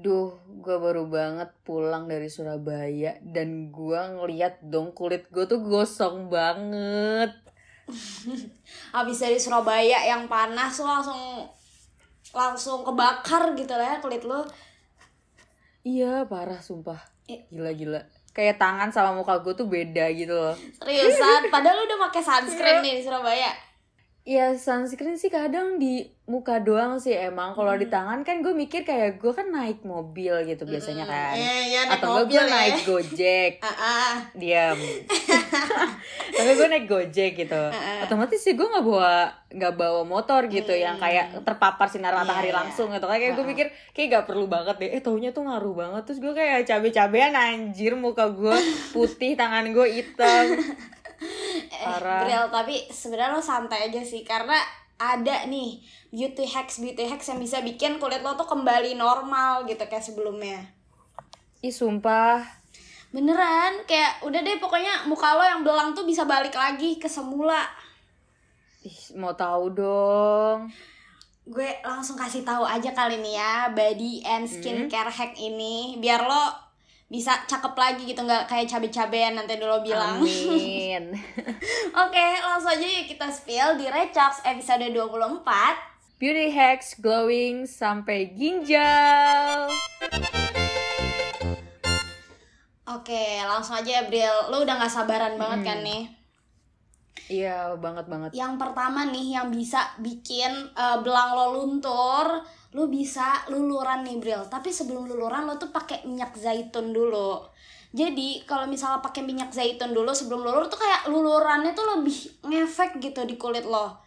Duh, gue baru banget pulang dari Surabaya dan gue ngeliat dong kulit gue tuh gosong banget. Habis dari Surabaya yang panas lo langsung langsung kebakar gitu lah ya kulit lo. Iya, parah sumpah. Eh. Gila-gila. Kayak tangan sama muka gue tuh beda gitu loh. Seriusan, padahal lo udah pakai sunscreen nih di Surabaya. Ya sunscreen sih kadang di muka doang sih emang. Kalau di tangan kan gue mikir kayak gue kan naik mobil gitu biasanya kan. Iya, iya Atau gue ya. naik gojek. Ah, ah. Diam. Tapi gue naik gojek gitu. Otomatis sih gue nggak bawa nggak bawa motor gitu yang kayak terpapar sinar matahari Iya, iya. langsung gitu. Kayak gue pikir kayak gak perlu banget deh. Eh taunya tuh ngaruh banget. Terus gue kayak cabe-cabean anjir muka gue putih, tangan gue hitam. Parah. Bril, tapi sebenarnya lo santai aja sih karena ada nih beauty hacks beauty hacks yang bisa bikin kulit lo tuh kembali normal gitu kayak sebelumnya. Ih sumpah. Beneran, kayak udah deh pokoknya muka lo yang belang tuh bisa balik lagi ke semula. Ih, mau tahu dong. Gue langsung kasih tahu aja kali nih ya body and skincare hack ini biar lo bisa cakep lagi gitu nggak kayak cabe-cabean nanti dulu bilang. Amin. Oke, langsung aja yuk kita spill di Recox episode 24. Beauty hacks glowing sampai ginjal. Oke, langsung aja Bril. Lo udah gak sabaran banget kan nih? Iya, banget banget. Yang pertama nih yang bisa bikin eh, belang lo luntur, lo bisa luluran nih Bril. Tapi sebelum luluran lo tuh pakai minyak zaitun dulu. Jadi kalau misalnya pakai minyak zaitun dulu sebelum lulur tuh kayak lulurannya tuh lebih ngefek gitu di kulit lo.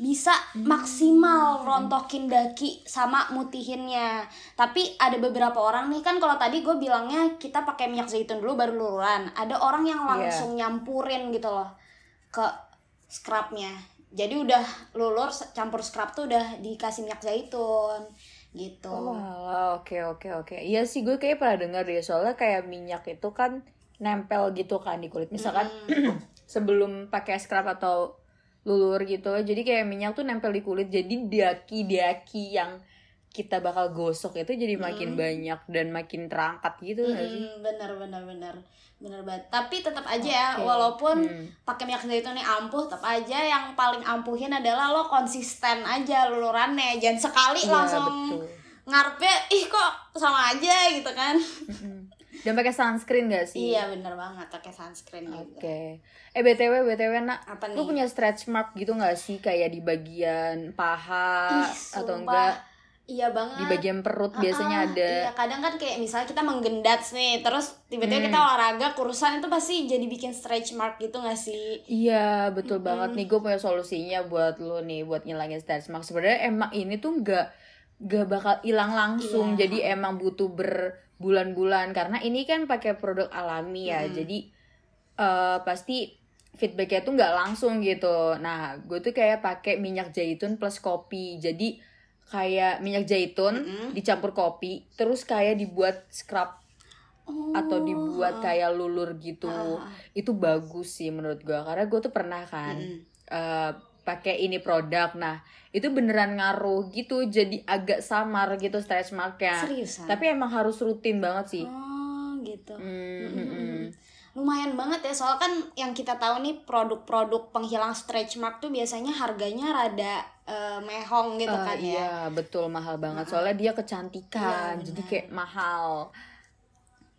Bisa maksimal rontokin daki sama mutihinnya. Tapi ada beberapa orang nih kan kalau tadi gue bilangnya kita pakai minyak zaitun dulu baru luluran. Ada orang yang langsung nyampurin gitu loh ke scrubnya jadi udah lulur campur scrub tuh udah dikasih minyak zaitun gitu Oh, oke oke oke. Iya sih gue kayak pernah dengar deh soalnya kayak minyak itu kan nempel gitu kan di kulit. Misalkan sebelum pakai scrub atau lulur gitu, jadi kayak minyak tuh nempel di kulit. Jadi daki-daki yang kita bakal gosok itu jadi makin banyak dan makin terangkat gitu nggak sih? Hmm, bener bener bener bener banget tapi tetap aja ya Oke. walaupun Hmm. pakai minyak zaitun nih ampuh tetap aja yang paling ampuhin adalah lo konsisten aja lulurannya jangan sekali Iya, langsung betul. ngarepnya ih kok sama aja gitu kan. Dan pakai sunscreen gak sih? iya bener banget pakai sunscreen juga Oke. Eh BTW BTW nak, Apa lu nih? punya stretch mark gitu gak sih kayak di bagian paha Ih, atau enggak iya banget di bagian perut biasanya Ah, ada. Iya, kadang kan kayak misalnya kita menggendat nih, terus tiba-tiba Hmm. kita olahraga kurusan itu pasti jadi bikin stretch mark gitu gak sih? Iya betul banget nih gue punya solusinya buat lo nih buat ngilangin stretch mark. Sebenarnya emang ini tuh nggak nggak bakal hilang langsung. Iya. Jadi emang butuh berbulan-bulan karena ini kan pakai produk alami ya. Jadi eh, pasti feedbacknya tuh nggak langsung gitu. Nah gue tuh kayak pakai minyak zaitun plus kopi. Jadi kayak minyak zaitun dicampur kopi, terus kayak dibuat scrub Oh, atau dibuat kayak lulur gitu Ah. itu bagus sih menurut gua karena gue tuh pernah kan Mm-mm. eh, pakai ini produk nah itu beneran ngaruh gitu jadi agak samar gitu stretch marknya Seriusan? tapi emang harus rutin banget sih Oh, gitu. Hmm, Mm-mm. Lumayan banget ya, soalnya kan yang kita tahu nih produk-produk penghilang stretch mark tuh biasanya harganya rada eh, mehong gitu Eh, kan ya. iya betul mahal banget. Soalnya dia kecantikan Iya, jadi kayak mahal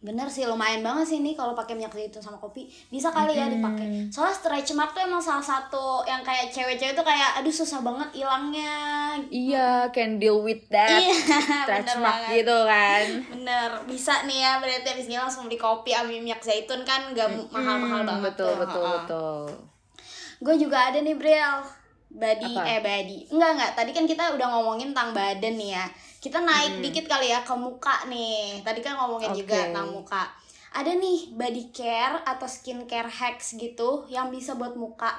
Bener sih, lumayan banget sih nih kalau pakai minyak zaitun sama kopi. Bisa kali ya dipakai. Soalnya stretch mark tuh emang salah satu yang kayak cewek-cewek tuh kayak aduh susah banget hilangnya. iya can deal with that Iya, stretch mark banget. gitu kan Bener, bisa nih ya berarti abis ini langsung beli kopi sama minyak zaitun kan gak mahal-mahal Hmm, banget betul tuh. betul Heeh. betul Gue juga ada nih Bril body Apa? eh body enggak enggak tadi kan kita udah ngomongin tentang badan nih ya kita naik Hmm. dikit kali ya ke muka nih tadi kan ngomongin juga Oke. tentang muka ada nih body care atau skincare hacks gitu yang bisa buat muka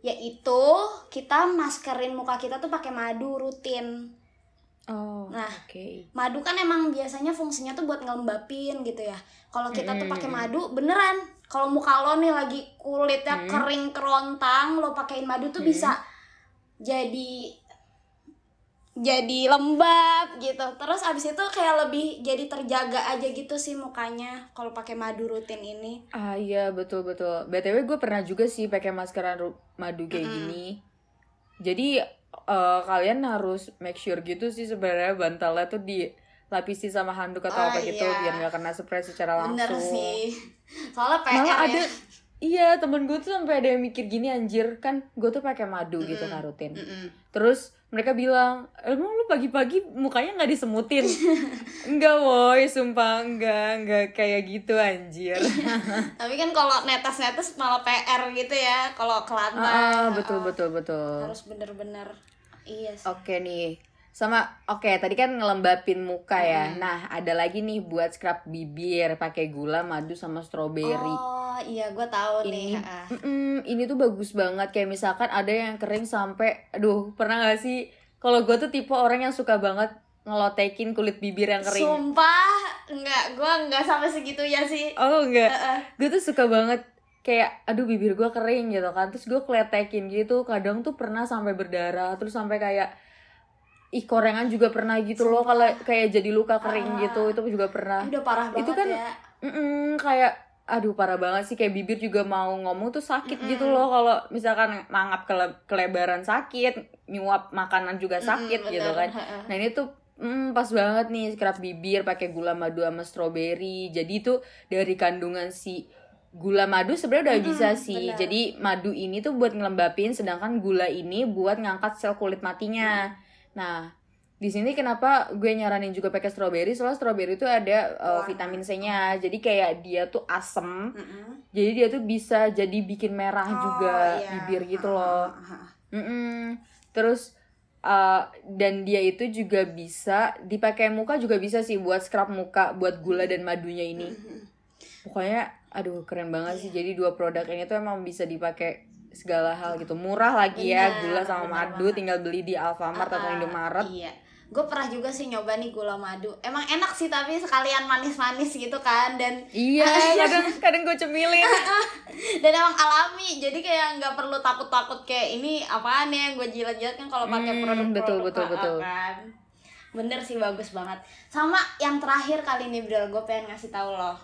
yaitu kita maskerin muka kita tuh pakai madu rutin Oh, Nah. oke. madu kan emang biasanya fungsinya tuh buat ngelembapin gitu ya kalau kita tuh Mm-mm. pakai madu beneran kalau muka lo nih lagi kulitnya Mm. kering kerontang lo pakein madu tuh Mm. bisa jadi jadi lembab gitu terus abis itu kayak lebih jadi terjaga aja gitu sih mukanya kalau pakai madu rutin ini Ah iya betul betul. btw gue pernah juga sih pakai maskeran ru- madu kayak gini. Jadi eh, kalian harus make sure gitu sih sebenarnya bantalnya tuh dilapisi sama handuk atau Ah, apa gitu iya. biar nggak kena spray secara langsung. bener sih soalnya PR Malah ya ada iya temen gue tuh sampai ada yang mikir gini anjir kan gue tuh pakai madu gitu kan rutin. Mm-mm. Terus mereka bilang, emang lu pagi-pagi mukanya nggak disemutin? enggak woi, sumpah enggak, enggak kayak gitu anjir. tapi kan kalau netes-netes malah PR gitu ya kalau ke lantai Ah, betul Ah, betul betul. harus bener-bener iya sih Oke nih. Sama oke, tadi kan ngelembapin muka ya. Nah, ada lagi nih buat scrub bibir pakai gula, madu sama stroberi. oh iya gue tahu ini nih ah. mm-mm, ini tuh bagus banget kayak misalkan ada yang kering sampai aduh pernah gak sih kalau gue tuh tipe orang yang suka banget ngelotekin kulit bibir yang kering sumpah enggak gue enggak sampai segitu ya sih oh enggak Heeh. gue tuh suka banget kayak aduh bibir gue kering gitu kan terus gue kletekin gitu kadang tuh pernah sampai berdarah terus sampai kayak ih korengan juga pernah gitu loh kalau kayak jadi luka kering Ah. gitu itu juga pernah. Udah parah banget Itu kan ya. Mm-mm, kayak aduh parah banget sih kayak bibir juga mau ngomong tuh sakit gitu loh kalau misalkan mangap kele- kelebaran sakit nyuap makanan juga sakit Mm-mm, gitu bener. kan. Nah ini tuh mm, pas banget nih scrub bibir pakai gula madu sama stroberi. Jadi itu dari kandungan si gula madu sebenarnya udah Mm-mm, bisa sih. bener. jadi madu ini tuh buat ngelembapin sedangkan gula ini buat ngangkat sel kulit matinya nah di sini kenapa gue nyaranin juga pakai stroberi soalnya stroberi itu ada uh, vitamin C-nya. Jadi kayak dia tuh asem. Mm-mm. jadi dia tuh bisa jadi bikin merah Oh, juga iya. bibir gitu loh. Heeh. Mm-mm. terus uh, dan dia itu juga bisa dipakai muka juga bisa sih buat scrub muka buat gula dan madunya ini. Pokoknya aduh keren banget sih. Jadi dua produk ini tuh emang bisa dipakai segala hal gitu murah lagi ya Benar, gula sama madu banget. tinggal beli di Alfamart atau Ah, Indomaret Iya. Gue pernah juga sih nyoba nih gula madu. Emang enak sih tapi sekalian manis-manis gitu kan dan iya kadang kadang gue cemilin dan emang alami. Jadi kayak nggak perlu takut-takut kayak ini apaan ya gue jilat-jilat kan kalau pakai Hmm, produk betul, betul, betul. kan. Bener sih bagus banget. Sama yang terakhir kali ini Bril, gue pengen ngasih tahu loh.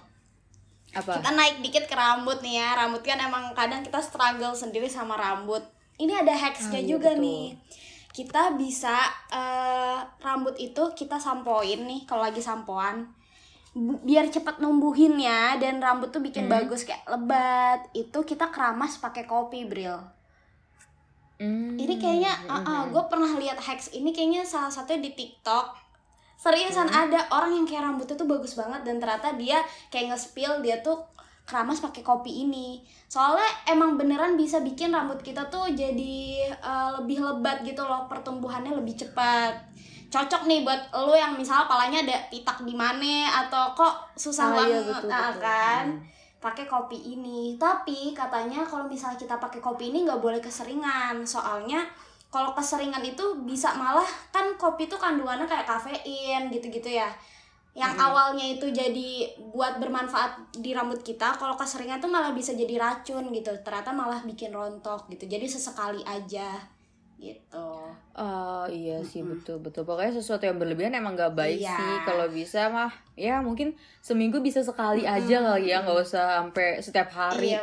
Apa Kita naik dikit ke rambut nih ya. Rambut kan emang kadang kita struggle sendiri sama rambut. Ini ada hacksnya Ah, iya, juga betul. nih. Kita bisa eh, rambut itu kita sampoin nih kalau lagi sampoan. Biar cepet numbuhin ya dan rambut tuh bikin Hmm. bagus kayak lebat. Itu kita keramas pakai kopi, Bril. Hmm, Ini kayaknya gue pernah lihat hacks ini kayaknya salah satunya di TikTok. Seriusan ada orang yang kayak rambutnya tuh bagus banget dan ternyata dia kayak nge-spill dia tuh keramas pakai kopi ini. Soalnya emang beneran bisa bikin rambut kita tuh jadi eh, lebih lebat gitu loh, pertumbuhannya lebih cepat. Cocok nih buat lo yang misalnya palanya ada pitak di mana atau kok susah Ah, iya, banget betul, ah, betul. kan Hmm. pakai kopi ini tapi katanya kalau misalnya kita pakai kopi ini nggak boleh keseringan soalnya kalau keseringan itu bisa malah kan kopi itu kandungannya kayak kafein gitu-gitu ya. Yang awalnya itu jadi buat bermanfaat di rambut kita kalau keseringan tuh malah bisa jadi racun gitu. Ternyata malah bikin rontok gitu. Jadi sesekali aja gitu. Oh iya sih betul betul. Pokoknya sesuatu yang berlebihan emang gak baik Iya. sih. Kalau bisa mah ya mungkin seminggu bisa sekali aja kali ya. Nggak usah sampai setiap hari Iya,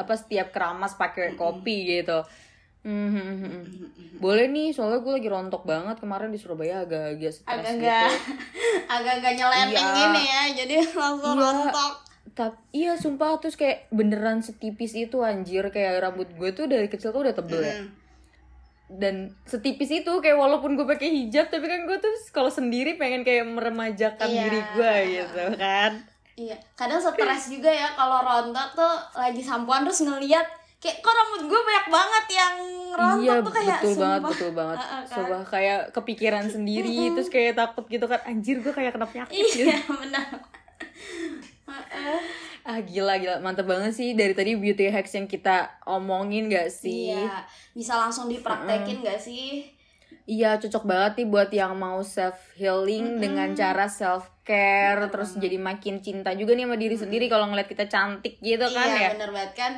apa setiap keramas pakai kopi gitu Hmm, hmm, boleh nih soalnya gue lagi rontok banget kemarin di Surabaya agak-agak stres agak-agak gitu agak-agak nyeleneng Iya. ini ya jadi langsung Iya. rontok Tapi iya sumpah terus kayak beneran setipis itu anjir kayak rambut gue tuh dari kecil tuh udah tebel ya. Mm. Dan setipis itu kayak walaupun gue pakai hijab tapi kan gue tuh kalau sendiri pengen kayak meremajakan Iya. diri gue gitu kan. Iya, kadang stres juga ya kalau rontok tuh lagi sampoan terus ngeliat kayak kok rambut gue banyak banget yang rontok iya tuh kayak betul banget sumpah. betul banget. Heeh, kan? Sumpah kayak kepikiran sendiri terus kayak takut gitu kan anjir gue kayak kena penyakit gitu. iya benar. Heeh. ah gila gila. Mantep banget sih dari tadi beauty hacks yang kita omongin gak sih? Iya bisa langsung dipraktekin gak sih? Iya cocok banget nih buat yang mau self healing dengan cara self care terus jadi makin cinta juga nih sama diri sendiri kalau ngeliat kita cantik gitu kan iya ya. bener banget kan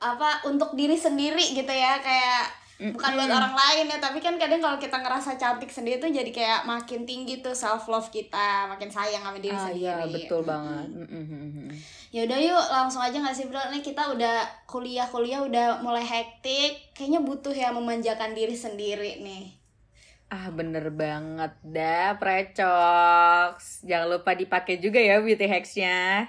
apa untuk diri sendiri gitu ya kayak bukan buat orang lain ya tapi kan kadang kalau kita ngerasa cantik sendiri tuh jadi kayak makin tinggi tuh self love kita makin sayang sama diri Ah sendiri iya betul banget. Mm, mm, mm, mm. ya udah yuk langsung aja nggak sih bro nih kita udah kuliah kuliah udah mulai hektik kayaknya butuh ya memanjakan diri sendiri nih Ah bener banget dah precox. Jangan lupa dipakai juga ya beauty hacksnya.